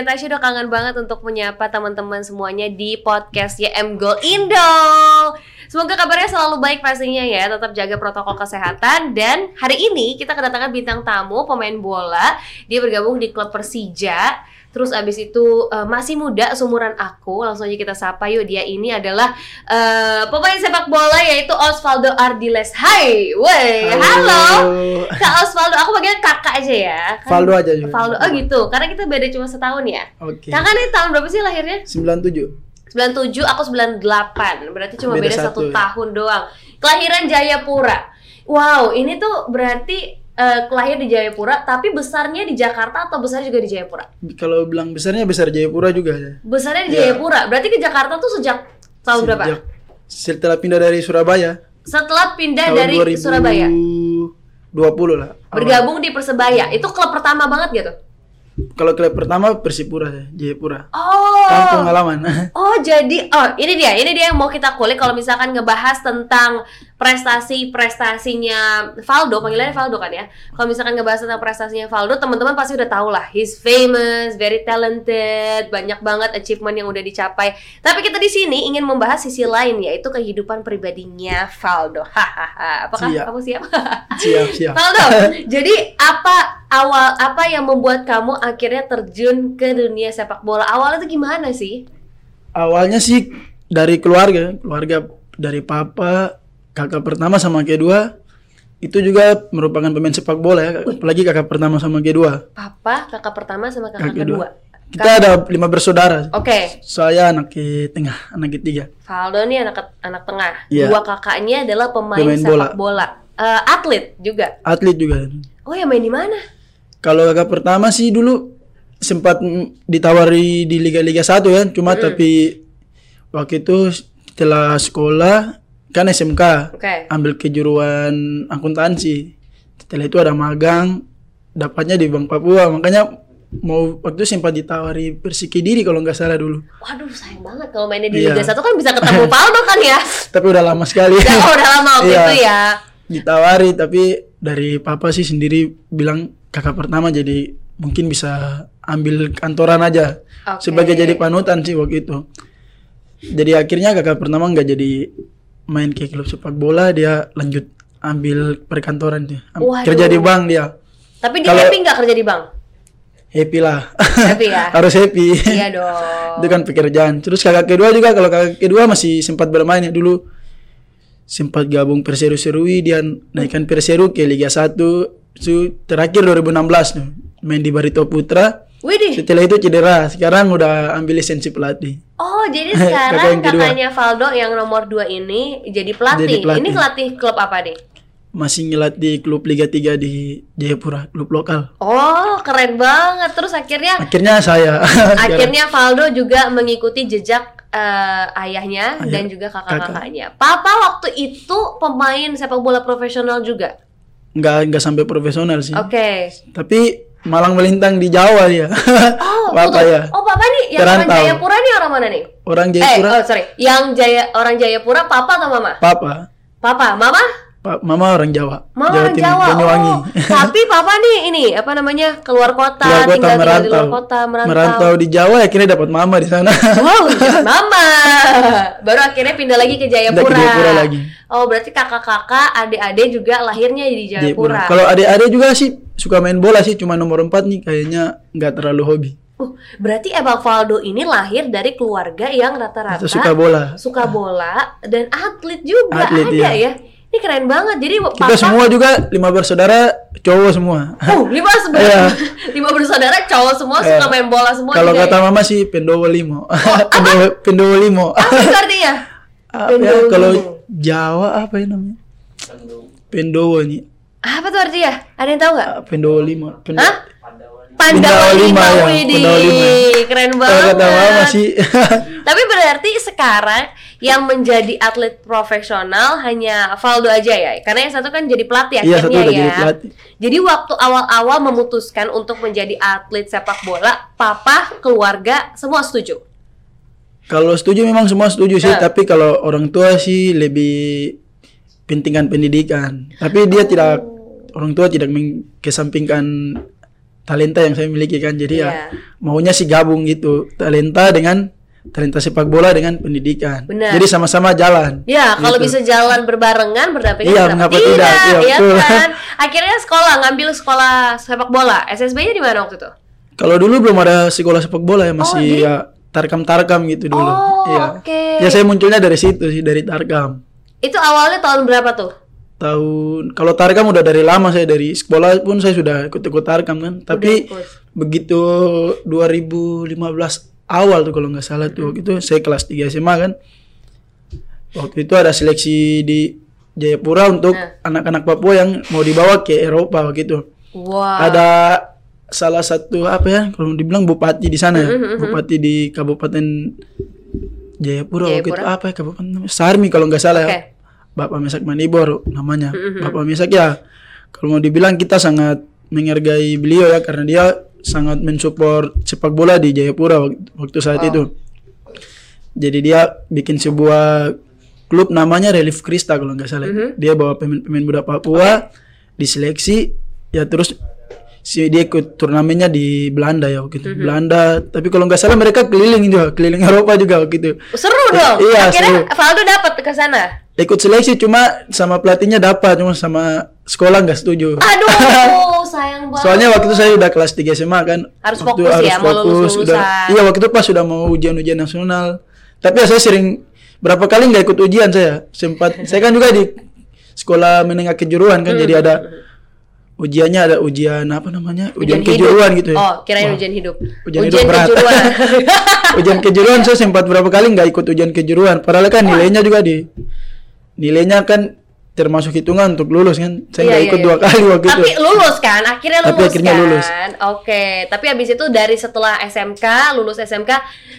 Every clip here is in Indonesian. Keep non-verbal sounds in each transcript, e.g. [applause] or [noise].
dan Tasya udah kangen banget untuk menyapa teman-teman semuanya di podcast YM Goal Indo. Semoga kabarnya selalu baik pastinya ya, tetap jaga protokol kesehatan dan hari ini kita kedatangan bintang tamu pemain bola. Dia bergabung di klub Persija. Terus abis itu uh, masih muda seumuran aku, langsung aja kita sapa yuk dia ini adalah uh, pemain sepak bola yaitu Osvaldo Ardiles. Hai, woi, halo. Kak Osvaldo, aku panggil kakak aja ya. Kan, Valdo aja juga. Valdo, oh gitu. Karena kita beda cuma setahun ya. Oke. Okay. Kakak nih tahun berapa sih lahirnya? 97. 97, aku 98. Berarti cuma beda, beda satu, ya? tahun doang. Kelahiran Jayapura. Wow, ini tuh berarti uh, lahir di Jayapura, tapi besarnya di Jakarta atau besar juga di Jayapura? Kalau bilang besarnya besar Jayapura juga ya. Besarnya di ya. Jayapura, berarti ke Jakarta tuh sejak tahun sejak, berapa? Setelah pindah dari Surabaya. Setelah pindah tahun dari 2020 Surabaya. 20 lah. Bergabung di Persebaya, itu klub pertama banget gitu? Kalau klub pertama Persipura ya, Jayapura. Oh. Kampung halaman. [laughs] Oh, jadi oh ini dia, ini dia yang mau kita kulik kalau misalkan ngebahas tentang prestasi-prestasinya Valdo, panggilannya Valdo kan ya. Kalau misalkan ngebahas tentang prestasinya Valdo, teman-teman pasti udah tahu lah, he's famous, very talented, banyak banget achievement yang udah dicapai. Tapi kita di sini ingin membahas sisi lain yaitu kehidupan pribadinya Valdo. [laughs] Hahaha. Apakah siap. kamu siap? [laughs] siap, siap. Valdo, jadi apa awal apa yang membuat kamu akhirnya terjun ke dunia sepak bola? Awalnya itu gimana sih? Awalnya sih dari keluarga, keluarga dari papa, kakak pertama sama kedua itu juga merupakan pemain sepak bola ya, apalagi kakak pertama sama kedua. Papa, kakak pertama sama kakak, kakak kedua. Kita kakak... ada lima bersaudara. Oke. Okay. Saya anak ke tengah, anak ketiga. Valdo nih anak anak tengah. Yeah. Dua kakaknya adalah pemain, pemain sepak bola. bola. Uh, atlet juga. Atlet juga. Oh ya main di mana? Kalau kakak pertama sih dulu sempat ditawari di liga-liga satu ya, cuma mm. tapi waktu itu setelah sekolah kan SMK okay. ambil kejuruan akuntansi setelah itu ada magang dapatnya di Bank Papua makanya mau waktu sempat ditawari Persiki diri kalau nggak salah dulu. Waduh sayang banget kalau mainnya di iya. Liga Satu kan bisa ketemu [laughs] Paldo kan ya. tapi udah lama sekali. Ya, oh, udah lama waktu [laughs] iya. itu ya. Ditawari tapi dari papa sih sendiri bilang kakak pertama jadi mungkin bisa ambil kantoran aja. Okay. sebagai jadi panutan sih waktu itu. Jadi akhirnya kakak pertama nggak jadi main ke klub sepak bola dia lanjut ambil perkantoran dia. Waduh. kerja di bank dia. Tapi dia Kalo, happy nggak kerja di bank? Happy lah. Happy ya? [laughs] Harus happy. Iya dong. Itu kan pekerjaan. Terus kakak kedua juga kalau kakak kedua masih sempat bermain ya dulu. Sempat gabung Perseru Serui dia naikkan Perseru ke Liga 1 itu terakhir 2016 main di Barito Putra Widih. Setelah itu cedera, sekarang udah ambil lisensi pelatih. Oh, jadi [laughs] sekarang kakaknya Valdo yang nomor 2 ini jadi pelatih. jadi pelatih. Ini pelatih klub apa nih? Masih ngelatih klub Liga 3 di Jayapura, klub lokal. Oh, keren banget. Terus akhirnya Akhirnya saya. [laughs] akhirnya Valdo juga mengikuti jejak uh, ayahnya Ayah, dan juga kakak-kakaknya. Papa waktu itu pemain sepak bola profesional juga? Enggak, enggak sampai profesional sih. Oke. Okay. Tapi Malang melintang di Jawa dia. Oh, [laughs] Bapak ya. Oh, Papa nih yang Terantau. orang Jayapura nih orang mana nih? Orang Jayapura. Eh, oh sorry. Yang Jaya orang Jayapura Papa atau Mama? Papa. Papa, Mama? Pak, mama orang Jawa. Mama Jawa orang Timur, Jawa. Banyuwangi. Oh, tapi papa nih ini apa namanya keluar kota, keluar kota tinggal, merantau. di luar kota, merantau. Merantau di Jawa akhirnya dapat mama di sana. [laughs] Wow, mama. Baru akhirnya pindah lagi ke Jayapura. Ke Jayapura lagi. Oh, berarti kakak-kakak, adik-adik juga lahirnya di Jayapura. Jayapura. Kalau adik-adik juga sih suka main bola sih, cuma nomor 4 nih kayaknya nggak terlalu hobi. Uh, berarti Ebang Valdo ini lahir dari keluarga yang rata-rata suka bola, suka bola dan atlet juga atlet, ada iya. ya. Ini keren banget. Jadi kita papa, semua juga lima bersaudara cowok semua. Oh, lima sebenarnya. [laughs] lima bersaudara cowok semua yeah. suka main bola semua. Kalau kata ya? mama sih pendowo limo. Oh, [laughs] pendowo, pendowo limo. Apa itu artinya? [laughs] Apa ya, kalau Jawa apa ya namanya? Pendowo nih. Apa tuh artinya? Ada yang tahu nggak? Pendowo limo. Pendowo. Hah? Pandawa lima, ya. Pandawa lima. Keren banget. Kata mama sih. Tapi berarti sekarang yang menjadi atlet profesional hanya Valdo aja ya? Karena yang satu kan jadi pelatih iya, akhirnya ya. Jadi, pelatih. jadi waktu awal-awal memutuskan untuk menjadi atlet sepak bola, papa, keluarga semua setuju? Kalau setuju memang semua setuju sih, nah. tapi kalau orang tua sih lebih pentingkan pendidikan. Tapi dia oh. tidak orang tua tidak mengesampingkan talenta yang saya miliki kan. Jadi Iya. ya maunya sih gabung gitu talenta dengan talenta sepak bola dengan pendidikan. Benar. Jadi sama-sama jalan. Ya, kalau Gitu. bisa jalan berbarengan, berdampingan, Iya, kenapa mengapa tidak? Iya, Iya betul. kan? Akhirnya sekolah, ngambil sekolah sepak bola. SSB-nya di mana waktu itu? Kalau dulu belum ada sekolah sepak bola ya masih di- ya tarkam-tarkam gitu dulu. Oh, Iya. oke. Ya saya munculnya dari situ sih dari tarkam. Itu awalnya tahun berapa tuh? Tahun kalau tarkam udah dari lama saya dari sekolah pun saya sudah ikut-ikut tarkam kan. Tapi ikut. begitu 2015 awal tuh kalau nggak salah tuh waktu itu saya kelas 3 SMA kan. Waktu itu ada seleksi di Jayapura untuk Nah. anak-anak Papua yang mau dibawa ke Eropa gitu. Wah. Ada salah satu apa ya kalau dibilang bupati di sana ya. Mm-hmm, Bupati di Kabupaten Jayapura, waktu itu Jayapura. apa ya kabupaten? Sarmi kalau nggak salah Oke. ya. Bapak Mesak Manibor namanya. Mm-hmm. Bapak Mesak ya kalau mau dibilang kita sangat menghargai beliau ya karena dia sangat mensupport sepak bola di Jayapura waktu, saat Oh. itu. Jadi dia bikin sebuah klub namanya Relief Krista kalau nggak salah. Mm-hmm. Dia bawa pemain-pemain muda Papua diseleksi ya terus si dia ikut turnamennya di Belanda ya waktu itu. Mm-hmm. Belanda, tapi kalau nggak salah mereka keliling juga, keliling Eropa juga waktu itu. Seru dong. Iya, Akhirnya seru. Valdo dapat ke sana. Ikut seleksi cuma sama pelatihnya dapat, cuma sama sekolah nggak setuju. Aduh, [laughs] sayang banget. Soalnya waktu itu saya udah kelas 3 SMA kan. Harus Waktu fokus ya, mau lulus-lulusan. udah- Iya, waktu itu pas sudah mau ujian-ujian nasional. Tapi ya saya sering berapa kali nggak ikut ujian saya. Sempat [laughs] saya kan juga di sekolah menengah kejuruan kan jadi ada ujiannya ada ujian apa namanya? Ujian, kejuruan gitu ya. Oh, kirain Wah, ujian hidup. Ujian hidup berat. kejuruan. [laughs] ujian kejuruan saya sempat berapa kali nggak ikut ujian kejuruan. Padahal kan nilainya juga di nilainya kan termasuk hitungan untuk lulus kan. Saya Iya, nggak iya, ikut iya. dua kali waktu itu. Tapi lulus kan? Akhirnya lulus Tapi akhirnya kan? lulus. Oke, tapi habis itu dari setelah SMK, lulus SMK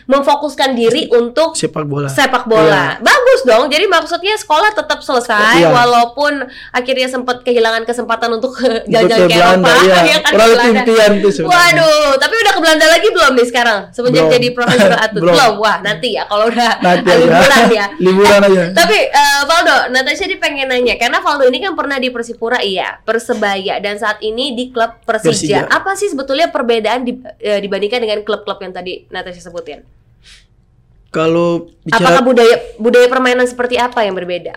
memfokuskan diri untuk Sepak bola. sepak bola. Bagus dong. Jadi maksudnya sekolah tetap selesai Iya. walaupun akhirnya sempat kehilangan kesempatan untuk [laughs] jalan-jalan ke Belanda, Eropa. iya. ya kan, ke impian tuh sebenarnya. Waduh, tapi udah ke Belanda lagi belum nih sekarang? Semenjak Belum. jadi profesional [laughs] atlet. Belum. Belum. Wah, nanti ya kalau udah Nanti [laughs] liburan ya. Liburan aja. Tapi eh, Valdo, Natasha dia pengen nanya karena Valdo ini kan pernah di Persipura iya, Persebaya dan saat ini di klub Persija. Persija. Apa sih sebetulnya perbedaan di- eh, dibandingkan dengan klub-klub yang tadi Natasha sebutin? Kalau Apakah bicara budaya budaya permainan seperti apa yang berbeda?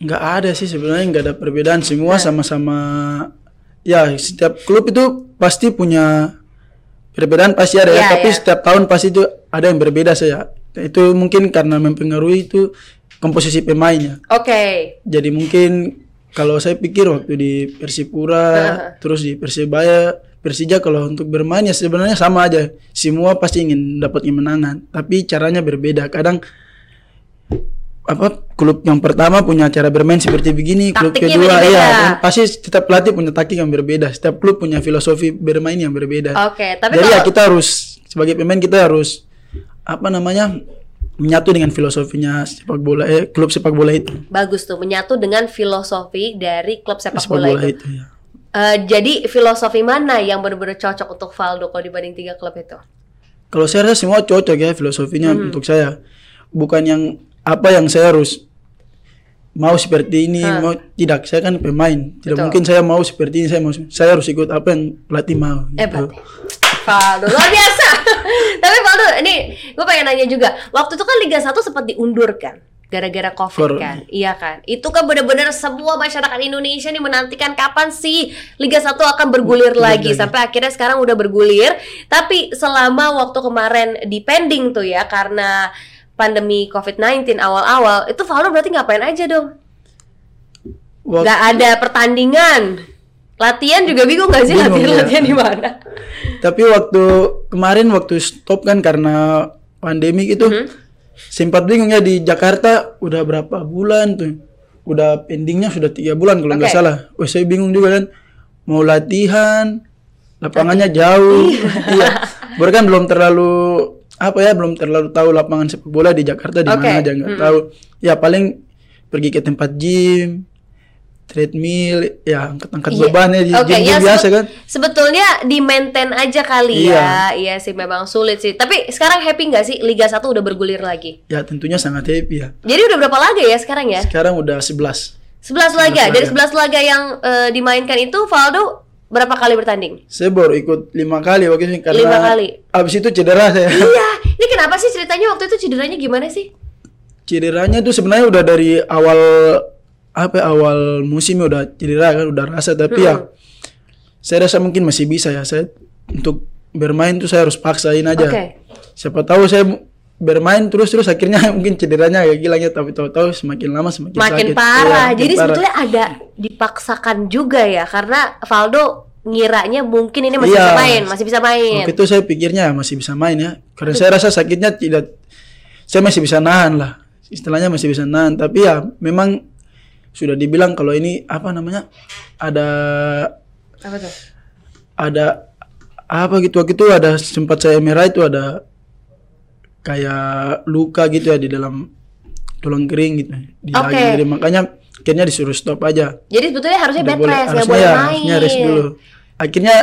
nggak ada sih sebenarnya nggak ada perbedaan semua Nah. sama-sama ya setiap klub itu pasti punya perbedaan pasti ada Iya, ya tapi iya. setiap tahun pasti itu ada yang berbeda saya itu mungkin karena mempengaruhi itu komposisi pemainnya. Oke. jadi mungkin kalau saya pikir waktu di Persipura terus di Persibaya Persija kalau untuk bermain ya sebenarnya sama aja. Semua pasti ingin dapat kemenangan tapi caranya berbeda. Kadang apa klub yang pertama punya cara bermain seperti begini klub Taktiknya kedua beda-beda. ya kan? Pasti setiap pelatih punya taktik yang berbeda setiap klub punya filosofi bermain yang berbeda. Oke, tapi jadi ya kalau kita harus sebagai pemain kita harus apa namanya menyatu dengan filosofinya sepak bola eh klub sepak bola itu bagus tuh menyatu dengan filosofi dari klub sepak, sepak bola, bola itu. itu ya Eh, jadi filosofi mana yang benar-benar cocok untuk Valdo kalau dibanding tiga klub itu? Kalau saya rasa semua cocok ya filosofinya Hmm. untuk saya. Bukan yang apa yang saya harus mau seperti ini, mau tidak. Saya kan pemain. Tidak Betul. mungkin saya mau seperti ini. Saya mau saya harus ikut apa yang pelatih mau. Eh, gitu. berarti. Valdo luar biasa. [laughs] Tapi Valdo, ini gue pengen nanya juga. Waktu itu kan Liga 1 sempat diundur kan? Gara-gara Covid kan? Iya kan? Itu kan benar-benar semua masyarakat Indonesia nih menantikan kapan sih Liga 1 akan bergulir lagi sampai akhirnya sekarang udah bergulir. Tapi selama waktu kemarin di pending tuh ya karena pandemi COVID-19 awal-awal, itu Valdo berarti ngapain aja dong? Wak- Gak ada pertandingan. Latihan juga bingung gak sih Bingung, latihan-latihan ya. di mana? Tapi waktu kemarin waktu stop kan karena pandemi itu Mhm. sempat bingung ya di Jakarta udah berapa bulan tuh. Udah pendingnya sudah tiga bulan kalau nggak Oke. salah. Wah saya bingung juga kan mau latihan lapangannya jauh. iya. Baru kan belum terlalu apa ya belum terlalu tahu lapangan sepak bola di Jakarta di Oke. mana aja nggak tahu. Ya paling pergi ke tempat gym, treadmill, ya angkat-angkat Iya. beban ya di Oke, gym-gym ya, biasa kan. Sebetulnya di maintain aja kali Iya. ya. Iya sih memang sulit sih. Tapi sekarang happy nggak sih Liga 1 udah bergulir lagi? Ya tentunya sangat happy ya. Jadi udah berapa laga ya sekarang ya? Sekarang udah 11. 11 laga. laga. Dari 11 laga yang eh, dimainkan itu Valdo berapa kali bertanding? Saya baru ikut lima kali waktu itu karena Lima kali. abis itu cedera saya. Iya, ini kenapa sih ceritanya waktu itu cederanya gimana sih? Cederanya tuh sebenarnya udah dari awal apa ya, awal musim udah cedera kan udah rasa tapi ya saya rasa mungkin masih bisa ya saya untuk bermain tuh saya harus paksain aja. Oke. Siapa tahu saya bermain terus terus akhirnya [laughs] mungkin cederanya kayak gila ya tapi tahu-tahu semakin lama semakin, Makin sakit. parah. Makin Jadi parah. sebetulnya ada dipaksakan juga ya karena Valdo ngiranya mungkin ini masih Iya. bisa main, masih bisa main. Waktu itu saya pikirnya masih bisa main ya. Karena saya rasa sakitnya tidak saya masih bisa nahan lah. Istilahnya masih bisa nahan, tapi ya memang sudah dibilang kalau ini apa namanya? ada Apa tuh? ada apa gitu waktu itu ada sempat saya merah itu ada kayak luka gitu ya di dalam tulang kering gitu di Oke. lagi jadi makanya akhirnya disuruh stop aja Jadi sebetulnya harusnya Nggak bed rest, nggak harusnya boleh ya, main. harusnya rest dulu akhirnya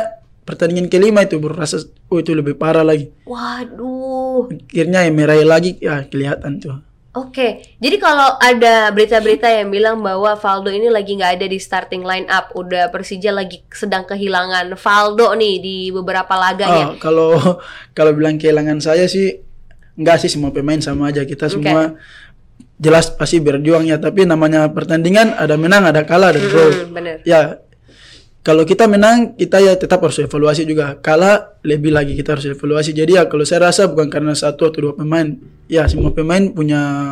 pertandingan kelima itu baru rasa oh itu lebih parah lagi Waduh. akhirnya merah lagi ya kelihatan tuh Oke, jadi kalau ada berita-berita yang bilang bahwa Valdo ini lagi nggak ada di starting line up, udah Persija lagi sedang kehilangan Valdo nih di beberapa laganya. Oh, kalau kalau bilang kehilangan saya sih enggak sih semua pemain sama aja kita semua jelas pasti berjuang ya tapi namanya pertandingan ada menang ada kalah ada draw Hmm, bener. ya kalau kita menang kita ya tetap harus evaluasi juga. Kalah lebih lagi kita harus evaluasi. Jadi ya kalau saya rasa bukan karena satu atau dua pemain ya semua pemain punya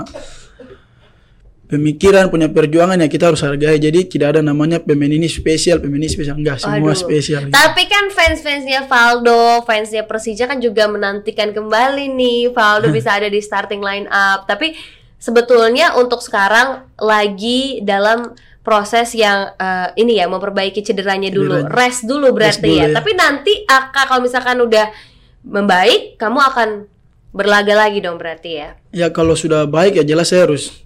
pemikiran punya perjuangan ya kita harus hargai. Jadi tidak ada namanya pemain ini spesial pemain ini spesial. Enggak semua Aduh. spesial. Tapi kan fans-fansnya Valdo, fansnya Persija kan juga menantikan kembali nih. Valdo bisa ada di starting line up. Tapi sebetulnya untuk sekarang lagi dalam proses yang eh, ini ya memperbaiki cederanya dulu, Cederanya. rest dulu berarti dulu ya. ya. Tapi nanti akan kalau misalkan udah membaik, kamu akan berlaga lagi dong berarti ya. Ya kalau sudah baik ya jelas saya harus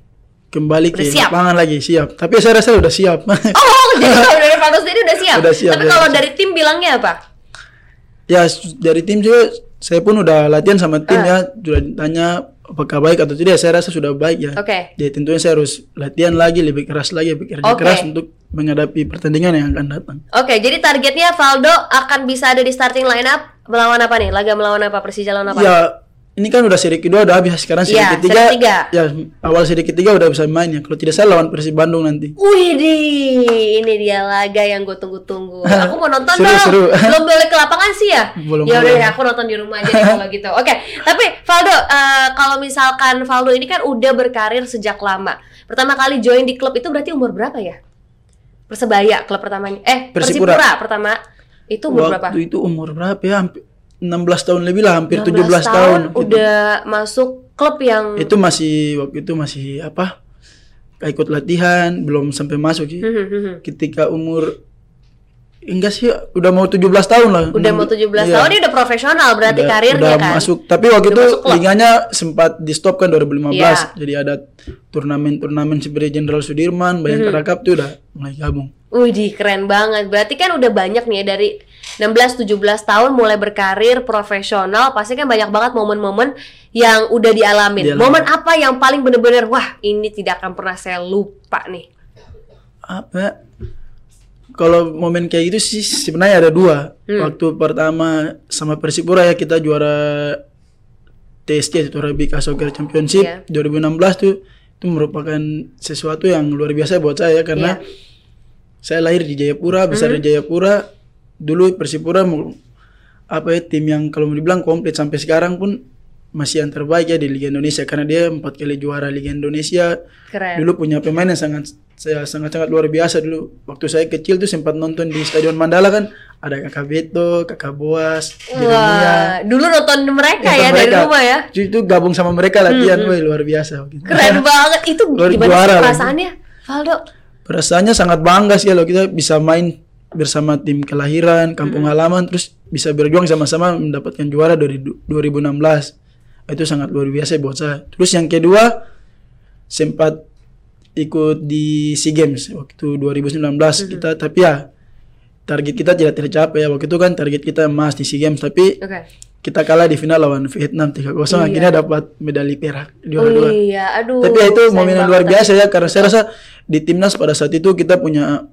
kembali ke Udah siap? lapangan lagi siap. Tapi saya rasa udah siap. Oh, jadi [laughs] kalau dari Valdo sendiri udah siap. Udah siap, Tapi udah kalau siap. dari tim bilangnya apa? ya dari tim juga saya pun udah latihan sama tim Ah. ya. Sudah ditanya apakah baik atau tidak. Saya rasa sudah baik ya. Oke. Jadi tentunya saya harus latihan lagi lebih keras lagi bekerja Oke. keras untuk menghadapi pertandingan yang akan datang. Oke, jadi targetnya Valdo akan bisa ada di starting line up melawan apa nih? Laga melawan apa? Persija lawan apa? Ya ini kan udah seri kedua udah habis sekarang seri Iya, ketiga. seri ketiga. Ya awal seri ketiga udah bisa main ya. Kalau tidak salah lawan Persib Bandung nanti. Wih, ini dia laga yang gue tunggu-tunggu. [laughs] Aku mau nonton Seru, dong. seru. [laughs] Belum boleh ke lapangan sih ya? Belum ya udah aku nonton di rumah aja deh kalau gitu. [laughs] Oke, tapi Valdo, eh, kalau misalkan Valdo ini kan udah berkarir sejak lama. Pertama kali join di klub itu berarti umur berapa ya? Persebaya klub pertamanya. Eh, Persipura. Persipura, pertama. Itu umur berapa? Waktu itu umur berapa ya? Hampir 16 tahun lebih lah, hampir 16 17 tahun. gitu. udah masuk klub yang itu masih waktu itu masih apa kayak ikut latihan belum sampai masuk sih Hmm, hmm, hmm. ketika umur enggak sih udah mau 17 tahun lah udah mau 17 Iya. tahun dia udah profesional berarti Udah- karirnya udah kan masuk tapi waktu Udah itu liganya sempat di stop kan 2015 Iya. jadi ada turnamen-turnamen seperti Jenderal Sudirman Hmm. Bayangkara Cup tuh udah mulai gabung Wih, keren banget. Berarti kan udah banyak nih ya dari 16 17 tahun mulai berkarir profesional, pasti kan banyak banget momen-momen yang udah dialamin. Dialamin. Momen apa yang paling bener-bener wah, ini tidak akan pernah saya lupa nih. apa kalau momen kayak gitu sih sebenarnya ada dua Hmm. waktu pertama sama Persipura ya kita juara TSC itu Arabica Soccer Championship Iya. 2016 tuh itu merupakan sesuatu yang luar biasa buat saya karena Iya. saya lahir di Jayapura besar di Jayapura dulu Persipura apa ya tim yang kalau mau dibilang komplit sampai sekarang pun masih yang terbaik ya di Liga Indonesia karena dia empat kali juara Liga Indonesia Keren. dulu punya pemain yang sangat saya sangat sangat luar biasa dulu waktu saya kecil tuh sempat nonton di Stadion Mandala kan ada kakak Beto kakak Boas Jeremia Wah, dulu nonton mereka Nonton ya dari mereka. rumah ya. itu gabung sama mereka latihan woi luar biasa gitu. Keren banget. Itu Luar gimana juara perasaannya? Valdo. perasaannya sangat bangga sih kalau kita bisa main bersama tim kelahiran kampung halaman terus bisa berjuang sama-sama mendapatkan juara dari du- 2016 itu sangat luar biasa buat saya. Terus yang kedua sempat ikut di SEA Games waktu 2019 kita tapi ya target kita tidak tercapai. Ya waktu itu kan target kita emas di SEA Games tapi Oke. kita kalah di final lawan Vietnam 3-0 akhirnya dapat medali perak Oh juara dua. iya, aduh. tapi ya itu momen luar biasa ya karena saya rasa di timnas pada saat itu kita punya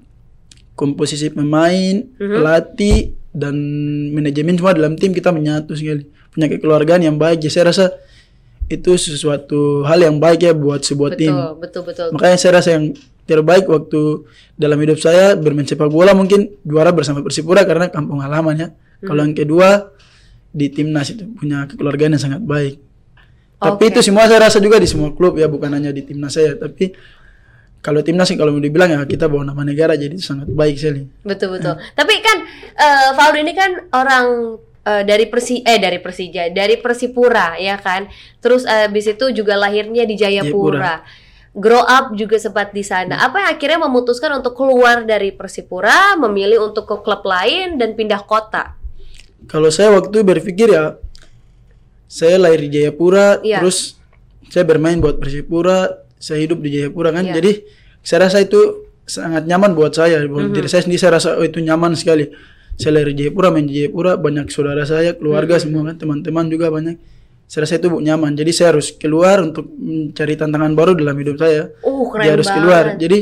komposisi pemain, pelatih dan manajemen semua dalam tim kita menyatu sekali. Punya kekeluargaan yang baik. Jadi saya rasa itu sesuatu hal yang baik ya buat sebuah betul, tim. betul, betul. Makanya saya rasa yang terbaik waktu dalam hidup saya bermain sepak bola mungkin juara bersama Persipura karena kampung halaman ya. Kalau yang kedua di timnas itu punya kekeluargaan yang sangat baik. Tapi Oke. itu semua saya rasa juga di semua klub ya bukan hanya di timnas saya tapi kalau timnas sih kalau mau dibilang ya kita bawa nama negara jadi sangat baik sekali. Betul betul. Tapi kan eh Valdo ini kan orang eh, dari Persi eh dari Persija, dari Persipura ya kan. Terus eh, habis itu juga lahirnya di Jayapura. Grow up juga sempat di sana. Apa yang akhirnya memutuskan untuk keluar dari Persipura, memilih untuk ke klub lain dan pindah kota? Kalau saya waktu berpikir ya saya lahir di Jayapura Iya. terus saya bermain buat Persipura, saya hidup di Jayapura kan. Iya. Jadi saya rasa itu sangat nyaman buat saya. Buat Mhm. diri saya sendiri saya rasa oh, itu nyaman sekali. Saya lahir di Jayapura, main di Jayapura, banyak saudara saya, keluarga Mhm. semua kan, teman-teman juga banyak. Saya rasa itu nyaman. Jadi saya harus keluar untuk mencari tantangan baru dalam hidup saya. Uh, keren Dia harus banget. keluar. Jadi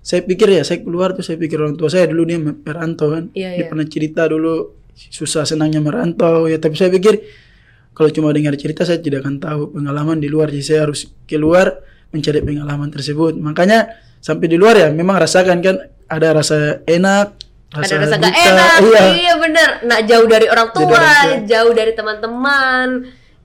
saya pikir ya saya keluar tuh saya pikir orang tua saya dulu dia merantau kan. Iya, dia iya. pernah cerita dulu susah senangnya merantau ya tapi saya pikir kalau cuma dengar cerita saya tidak akan tahu pengalaman di luar jadi saya harus keluar mencari pengalaman tersebut makanya sampai di luar ya memang rasakan kan ada rasa enak Ada rasa gak enak, iya iya bener. Nah jauh dari orang Dari tua, orang tua. jauh dari teman-teman,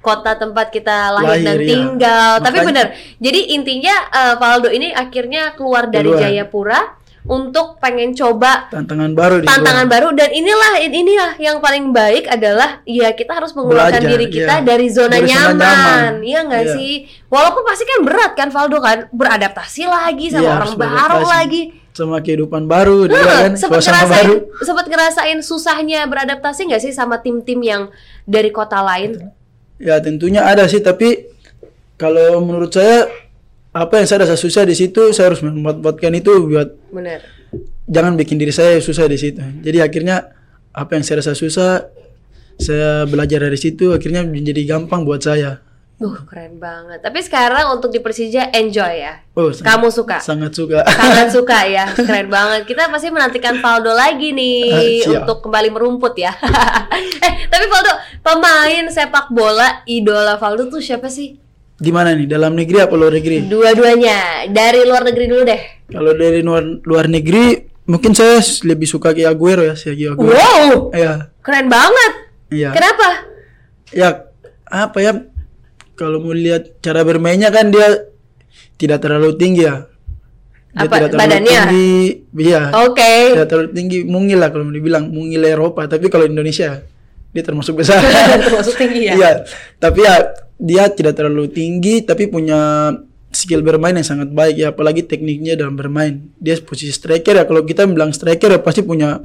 kota tempat kita lahir, dan Lahir, iya. tinggal. Tapi Makanya- bener. Jadi intinya eh, Valdo ini akhirnya keluar dari Keluar. Jayapura untuk pengen coba tantangan baru di tantangan baru. Dan inilah inilah yang paling baik adalah ya kita harus mengeluarkan Belajar, diri kita iya. dari zona Dari nyaman, nyaman. iya nggak Iya. sih? Walaupun pasti kan berat kan Valdo kan? Beradaptasi lagi sama Iya, orang baru lagi. sama kehidupan baru di luar kan? sempat ngerasain baru. sempat ngerasain susahnya beradaptasi nggak sih sama tim-tim yang dari kota lain? Ya tentunya ada sih tapi kalau menurut saya apa yang saya rasa susah di situ saya harus memanfaatkan itu buat bener jangan bikin diri saya susah di situ. Jadi akhirnya apa yang saya rasa susah saya belajar dari situ akhirnya menjadi gampang buat saya. Duh keren banget tapi sekarang untuk di Persija enjoy ya Oh, sangat, kamu suka sangat suka. sangat suka ya [laughs] keren banget kita pasti menantikan Valdo lagi nih siap. untuk kembali merumput ya [laughs] eh tapi Valdo pemain sepak bola idola Valdo tuh siapa sih Di mana nih? Dalam negeri apa luar negeri? dua-duanya dari luar negeri dulu deh Kalau dari luar luar negeri mungkin saya lebih suka ke Aguero ya, Sergio Aguero. wow Iya, keren banget iya. kenapa Ya apa ya? Kalau mau lihat cara bermainnya kan dia tidak terlalu tinggi ya. Dia Apa, tidak terlalu badannya? tinggi, iya. oke Tidak terlalu tinggi, mungil lah kalau mau dibilang, mungil Eropa. Tapi kalau Indonesia dia termasuk besar. [laughs] termasuk tinggi ya Iya, tapi ya dia tidak terlalu tinggi tapi punya skill bermain yang sangat baik ya apalagi tekniknya dalam bermain. Dia posisi striker ya kalau kita bilang striker ya pasti punya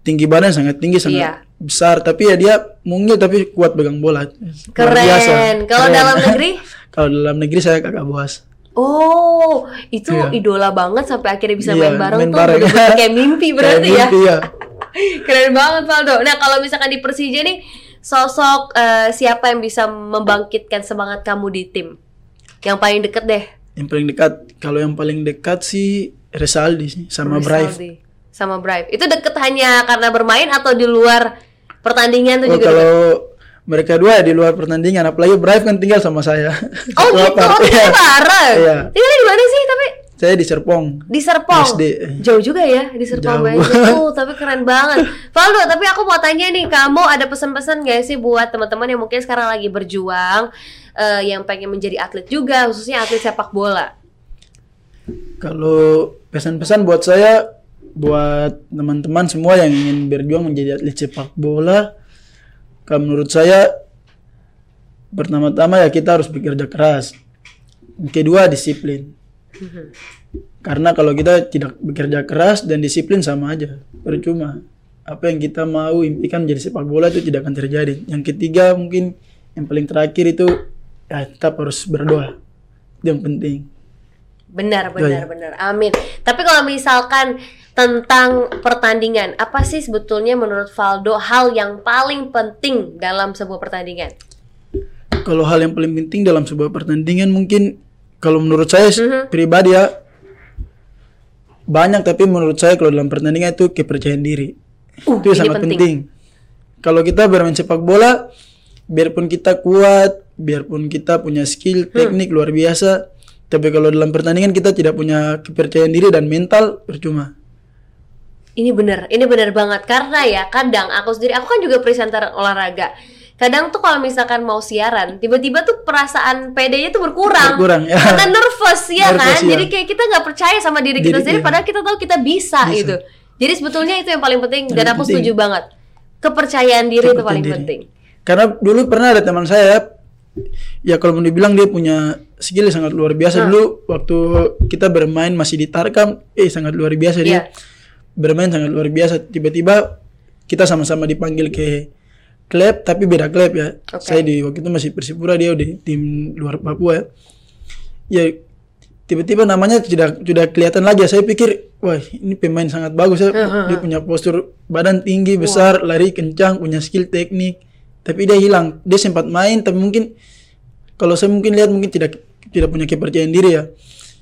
tinggi badan sangat tinggi sangat Iya. besar tapi ya dia mungil tapi kuat pegang bola. Keren biasa. kalau dalam negeri [laughs] kalau dalam negeri saya kakak buas. Oh, itu Iya. idola banget sampai akhirnya bisa Iya, main bareng main tuh bareng. [laughs] kayak mimpi berarti Kayak ya. mimpi, ya. [laughs] Keren banget Valdo. Nah kalau misalkan di Persija nih sosok eh, siapa yang bisa membangkitkan semangat kamu di tim? Yang paling deket deh. Yang paling dekat kalau yang paling dekat sih Resaldi sih sama Brave. Sama Brave. Itu deket hanya karena bermain atau di luar pertandingan tuh Oh, juga kalau deket? mereka dua ya di luar pertandingan apalagi Brave kan tinggal sama saya. Oh gitu, oh, tinggal bareng. Iya. Tinggalnya di mana sih? Saya di Serpong. Di Serpong. SD. Jauh juga ya di Serpong Jauh. [laughs] Tuh, tapi keren banget. Valdo, tapi aku mau tanya nih, kamu ada pesan-pesan gak sih buat teman-teman yang mungkin sekarang lagi berjuang eh, yang pengen menjadi atlet juga, khususnya atlet sepak bola? Kalau pesan-pesan buat saya, buat teman-teman semua yang ingin berjuang menjadi atlet sepak bola, kalau menurut saya pertama-tama ya kita harus bekerja keras. Yang kedua disiplin. [laughs] Karena kalau kita tidak bekerja keras dan disiplin sama aja, percuma. Apa yang kita mau impikan menjadi sepak bola itu tidak akan terjadi. Yang ketiga mungkin yang paling terakhir itu ya tetap harus berdoa. Itu yang penting. Benar, benar, ya. benar. Amin. Tapi kalau misalkan tentang pertandingan, apa sih sebetulnya menurut Valdo hal yang paling penting dalam sebuah pertandingan? kalau hal yang paling penting dalam sebuah pertandingan mungkin kalau menurut saya Mhm. pribadi ya banyak tapi menurut saya kalau dalam pertandingan itu kepercayaan diri Uh, itu sangat penting. penting. Kalau kita bermain sepak bola, biarpun kita kuat, biarpun kita punya skill, Hmm. teknik luar biasa, tapi kalau dalam pertandingan kita tidak punya kepercayaan diri dan mental, percuma. Ini bener, ini bener banget karena ya kadang aku sendiri, aku kan juga presenter olahraga. Kadang tuh kalau misalkan mau siaran, tiba-tiba tuh perasaan PD-nya tuh berkurang. Berkurang, ya. Karena nervous ya Nervous, kan. ya. Jadi kayak kita nggak percaya sama diri kita Diri, sendiri iya. padahal kita tahu kita bisa, Bisa. gitu. Jadi sebetulnya itu yang paling penting dan aku setuju banget. Kepercayaan diri itu Kepercayaan paling diri. penting. Karena dulu pernah ada teman saya, ya kalau mau dibilang dia punya skill yang sangat luar biasa. Hmm. Dulu waktu kita bermain masih di Tarkam, eh sangat luar biasa Iya. dia. Bermain sangat luar biasa. Tiba-tiba kita sama-sama dipanggil ke klub, tapi beda klub ya. Oke. Saya di waktu itu masih Persipura, dia di tim luar Papua ya. Ya tiba-tiba namanya sudah sudah kelihatan lagi. Saya pikir, wah ini pemain sangat bagus ya. Dia punya postur badan tinggi, besar, lari kencang, punya skill teknik. Tapi dia hilang. Dia sempat main, tapi mungkin kalau saya mungkin lihat mungkin tidak tidak punya kepercayaan diri ya.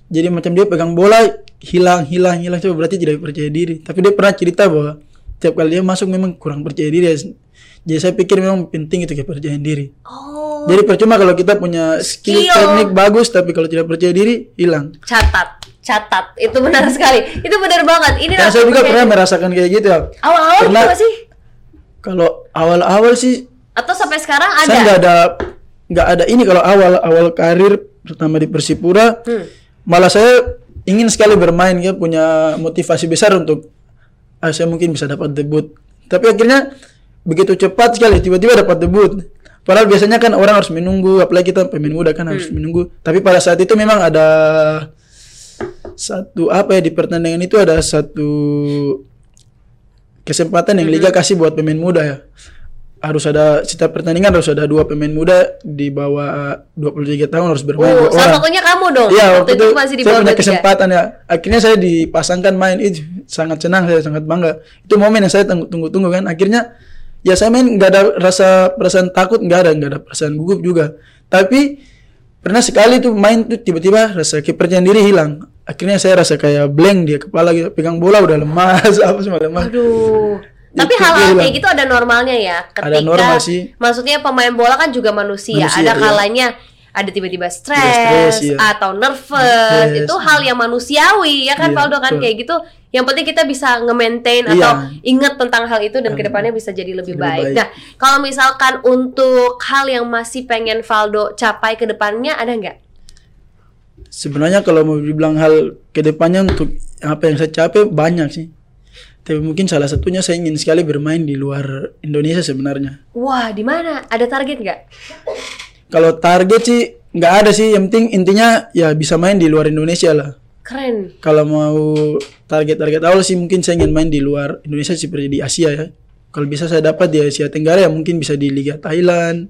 Jadi macam dia pegang bola hilang, hilang, hilang. Itu berarti tidak percaya diri. Tapi dia pernah cerita bahwa tiap kali dia masuk memang kurang percaya diri ya. Jadi saya pikir memang penting itu kepercayaan diri. Oh, Jadi percuma kalau kita punya skill, Skill. teknik bagus tapi kalau tidak percaya diri hilang. catat, catat. Itu benar [laughs] sekali. Itu benar banget. Ini aku saya juga pernah merasakan kayak gitu ya. awal-awal gitu sih? Kalau awal-awal sih Atau sampai sekarang ada? saya nggak ada nggak ada ini kalau awal awal karir pertama di Persipura Hmm. malah saya ingin sekali bermain ya punya motivasi besar untuk ah, saya mungkin bisa dapat debut tapi akhirnya begitu cepat sekali tiba-tiba dapat debut padahal biasanya kan orang harus menunggu apalagi kita pemain muda kan harus menunggu tapi pada saat itu memang ada satu apa ya di pertandingan itu ada satu kesempatan yang liga kasih buat pemain muda ya harus ada setiap pertandingan harus ada dua pemain muda di bawah 23 tahun harus bermain Oh, dua orang. satunya kamu dong. Iya, waktu itu masih di saya punya 23. kesempatan ya. Akhirnya saya dipasangkan main itu sangat senang saya sangat bangga. Itu momen yang saya tunggu- tunggu-tunggu kan. Akhirnya ya saya main nggak ada rasa perasaan takut nggak ada nggak ada perasaan gugup juga. Tapi pernah sekali tuh main tuh tiba-tiba rasa kepercayaan diri hilang. Akhirnya saya rasa kayak blank dia kepala gitu pegang bola udah lemas [laughs] apa semua lemas. Aduh. Tapi hal-hal kayak gitu ada normalnya ya. Ketika Ada normal sih. maksudnya pemain bola kan juga manusia. Manusia, ada iya. kalanya ada tiba-tiba stres iya. atau nervous. Nervous. Itu hal yang manusiawi ya kan Iya, Valdo kan betul. kayak gitu. Yang penting kita bisa nge-maintain Iya. atau ingat tentang hal itu dan ke depannya bisa jadi lebih, lebih baik. baik. Nah, kalau misalkan untuk hal yang masih pengen Valdo capai ke depannya ada nggak? Sebenarnya kalau mau dibilang hal ke depannya untuk apa yang saya capai banyak sih. Tapi mungkin salah satunya saya ingin sekali bermain di luar Indonesia sebenarnya. Wah, di mana? Ada target nggak? Kalau target sih nggak ada sih. Yang penting intinya ya bisa main di luar Indonesia lah. Keren. Kalau mau target-target awal sih mungkin saya ingin main di luar Indonesia seperti di Asia ya. Kalau bisa saya dapat di Asia Tenggara ya mungkin bisa di Liga Thailand.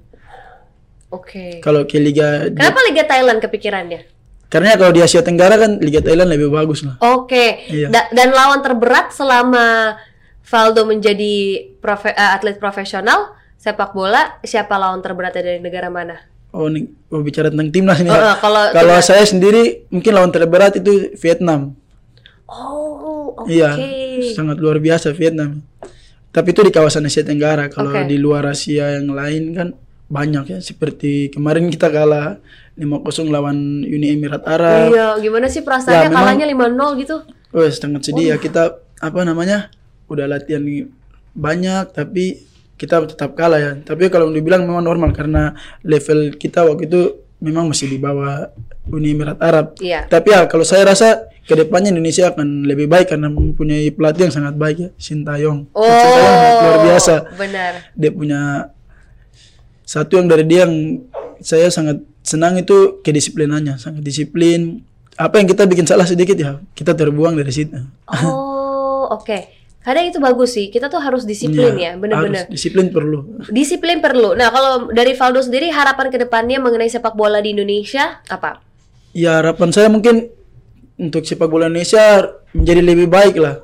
Oke. Kalau ke Liga Kenapa Liga Thailand kepikirannya? karena kalau di Asia Tenggara kan Liga Thailand lebih bagus lah. Oke. Iya. Da- dan lawan terberat selama Valdo menjadi profe- eh, atlet profesional sepak bola, siapa lawan terberatnya dari negara mana? Oh, nih, oh bicara tentang timnas ini. Oh, ya. oh, kalau kalau timnas. saya sendiri mungkin lawan terberat itu Vietnam. Oh, oke. Iya, sangat luar biasa Vietnam. Tapi itu di kawasan Asia Tenggara. Kalau Oke. di luar Asia yang lain kan banyak ya. Seperti kemarin kita kalah 5-0 lawan Uni Emirat Arab. Iya, gimana sih perasaannya Ya, kalahnya 5-0 gitu? Oh, sangat sedih ya kita apa namanya? Udah latihan banyak tapi kita tetap kalah ya. Tapi kalau dibilang memang normal karena level kita waktu itu memang masih di bawah Uni Emirat Arab. Iya. Tapi ya kalau saya rasa ke depannya Indonesia akan lebih baik karena mempunyai pelatih yang sangat baik ya, Sintayong. Oh, Sintayong luar biasa. Benar. Dia punya satu yang dari dia yang saya sangat senang itu kedisiplinannya, sangat disiplin. Apa yang kita bikin salah sedikit ya, kita terbuang dari situ. Oh, oke. Kadang itu bagus sih. Kita tuh harus disiplin ya, Iya, bener-bener. harus Disiplin perlu. Disiplin perlu. Nah, kalau dari Valdo sendiri harapan ke depannya mengenai sepak bola di Indonesia apa? Ya harapan saya mungkin untuk sepak bola Indonesia menjadi lebih baik lah.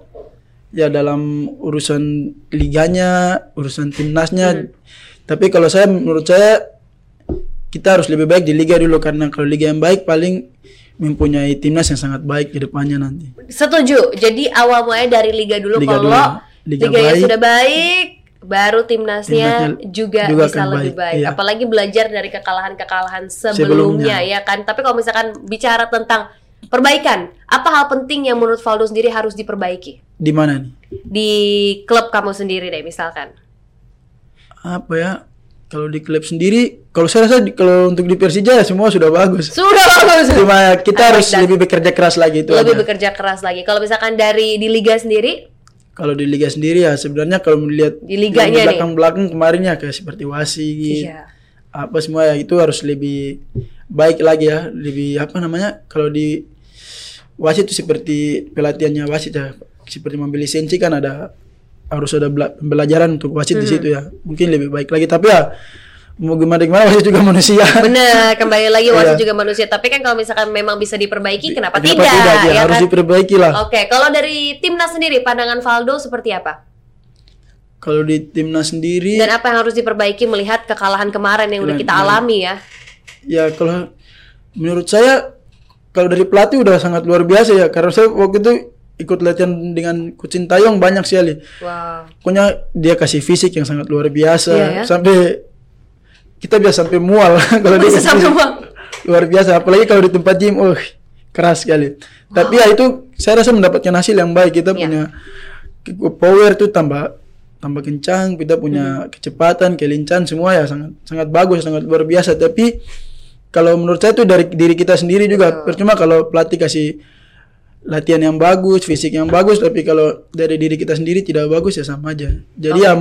Ya dalam urusan liganya, urusan timnasnya. Hmm. Tapi kalau saya menurut saya kita harus lebih baik di liga dulu karena kalau liga yang baik paling mempunyai timnas yang sangat baik di depannya nanti. Setuju. Jadi awal mulai dari liga dulu Liga kalau dulu. Liga baik. sudah baik, baru timnasnya Timnasnya juga, juga bisa lebih baik, baik. iya. Apalagi belajar dari kekalahan-kekalahan sebelumnya, Sebelumnya. ya kan. Tapi kalau misalkan bicara tentang perbaikan, apa hal penting yang menurut Valdo sendiri harus diperbaiki Di mana nih? di klub kamu sendiri deh misalkan? Apa ya? Kalau di klub sendiri, kalau saya rasa kalau untuk di Persija semua sudah bagus. Sudah [laughs] bagus. Cuma kita like harus that. lebih bekerja keras lagi itu. lebih aja. bekerja keras lagi. Kalau misalkan dari di liga sendiri, Kalau di liga sendiri ya sebenarnya kalau melihat Di liganya nih. belakang-belakang kemarin ya kayak seperti wasit, iya. apa semua ya itu harus lebih baik lagi ya, lebih apa namanya? Kalau di wasit itu seperti pelatihannya wasit ya, seperti membeli lisensi kan ada harus ada bela- pembelajaran untuk wasit Hmm. di situ ya. Mungkin lebih baik lagi tapi ya mau gimana gimana wasit juga manusia. [laughs] Benar, kembali lagi wasit Iya. juga manusia. Tapi kan kalau misalkan memang bisa diperbaiki, kenapa, Kenapa tidak? ya, ya harus kan? diperbaiki lah. Oke, kalau dari timnas sendiri, pandangan Valdo seperti apa? Kalau di timnas sendiri Dan apa yang harus diperbaiki melihat kekalahan kemarin yang udah Kemarin- kita alami ya? ya kalau menurut saya kalau dari pelatih udah sangat luar biasa ya karena saya waktu itu ikut latihan dengan Coach Sintayong banyak sekali. Wow. pokoknya dia kasih fisik yang sangat luar biasa. Iya ya. sampai kita bisa sampai mual. [laughs] Kalau dia sampai mual. luar biasa. Apalagi kalau di tempat gym oh keras sekali. Tapi ya itu saya rasa mendapatkan hasil yang baik. Kita Iya. punya power tuh tambah tambah kencang. Kita punya kecepatan kelincahan semua ya sangat sangat bagus sangat luar biasa. Tapi kalau menurut saya tuh dari diri kita sendiri juga. Percuma kalau pelatih kasih latihan yang bagus fisik yang bagus tapi kalau dari diri kita sendiri tidak bagus ya sama aja jadi ya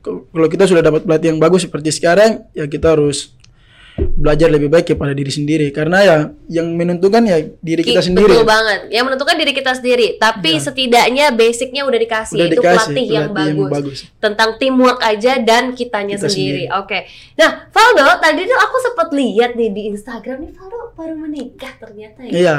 k- kalau kita sudah dapat pelatih yang bagus seperti sekarang ya kita harus belajar lebih baik kepada diri sendiri karena ya yang menentukan ya diri kita Ki- sendiri Betul banget. Yang menentukan diri kita sendiri. Tapi setidaknya basicnya udah dikasih, Udah yaitu dikasih, pelatih, yang, pelatih yang bagus. bagus. Tentang teamwork aja dan kitanya Kita sendiri. Oke. Nah, Valdo, tadi tuh aku sempat lihat nih di Instagram nih Valdo baru menikah ternyata ya. iya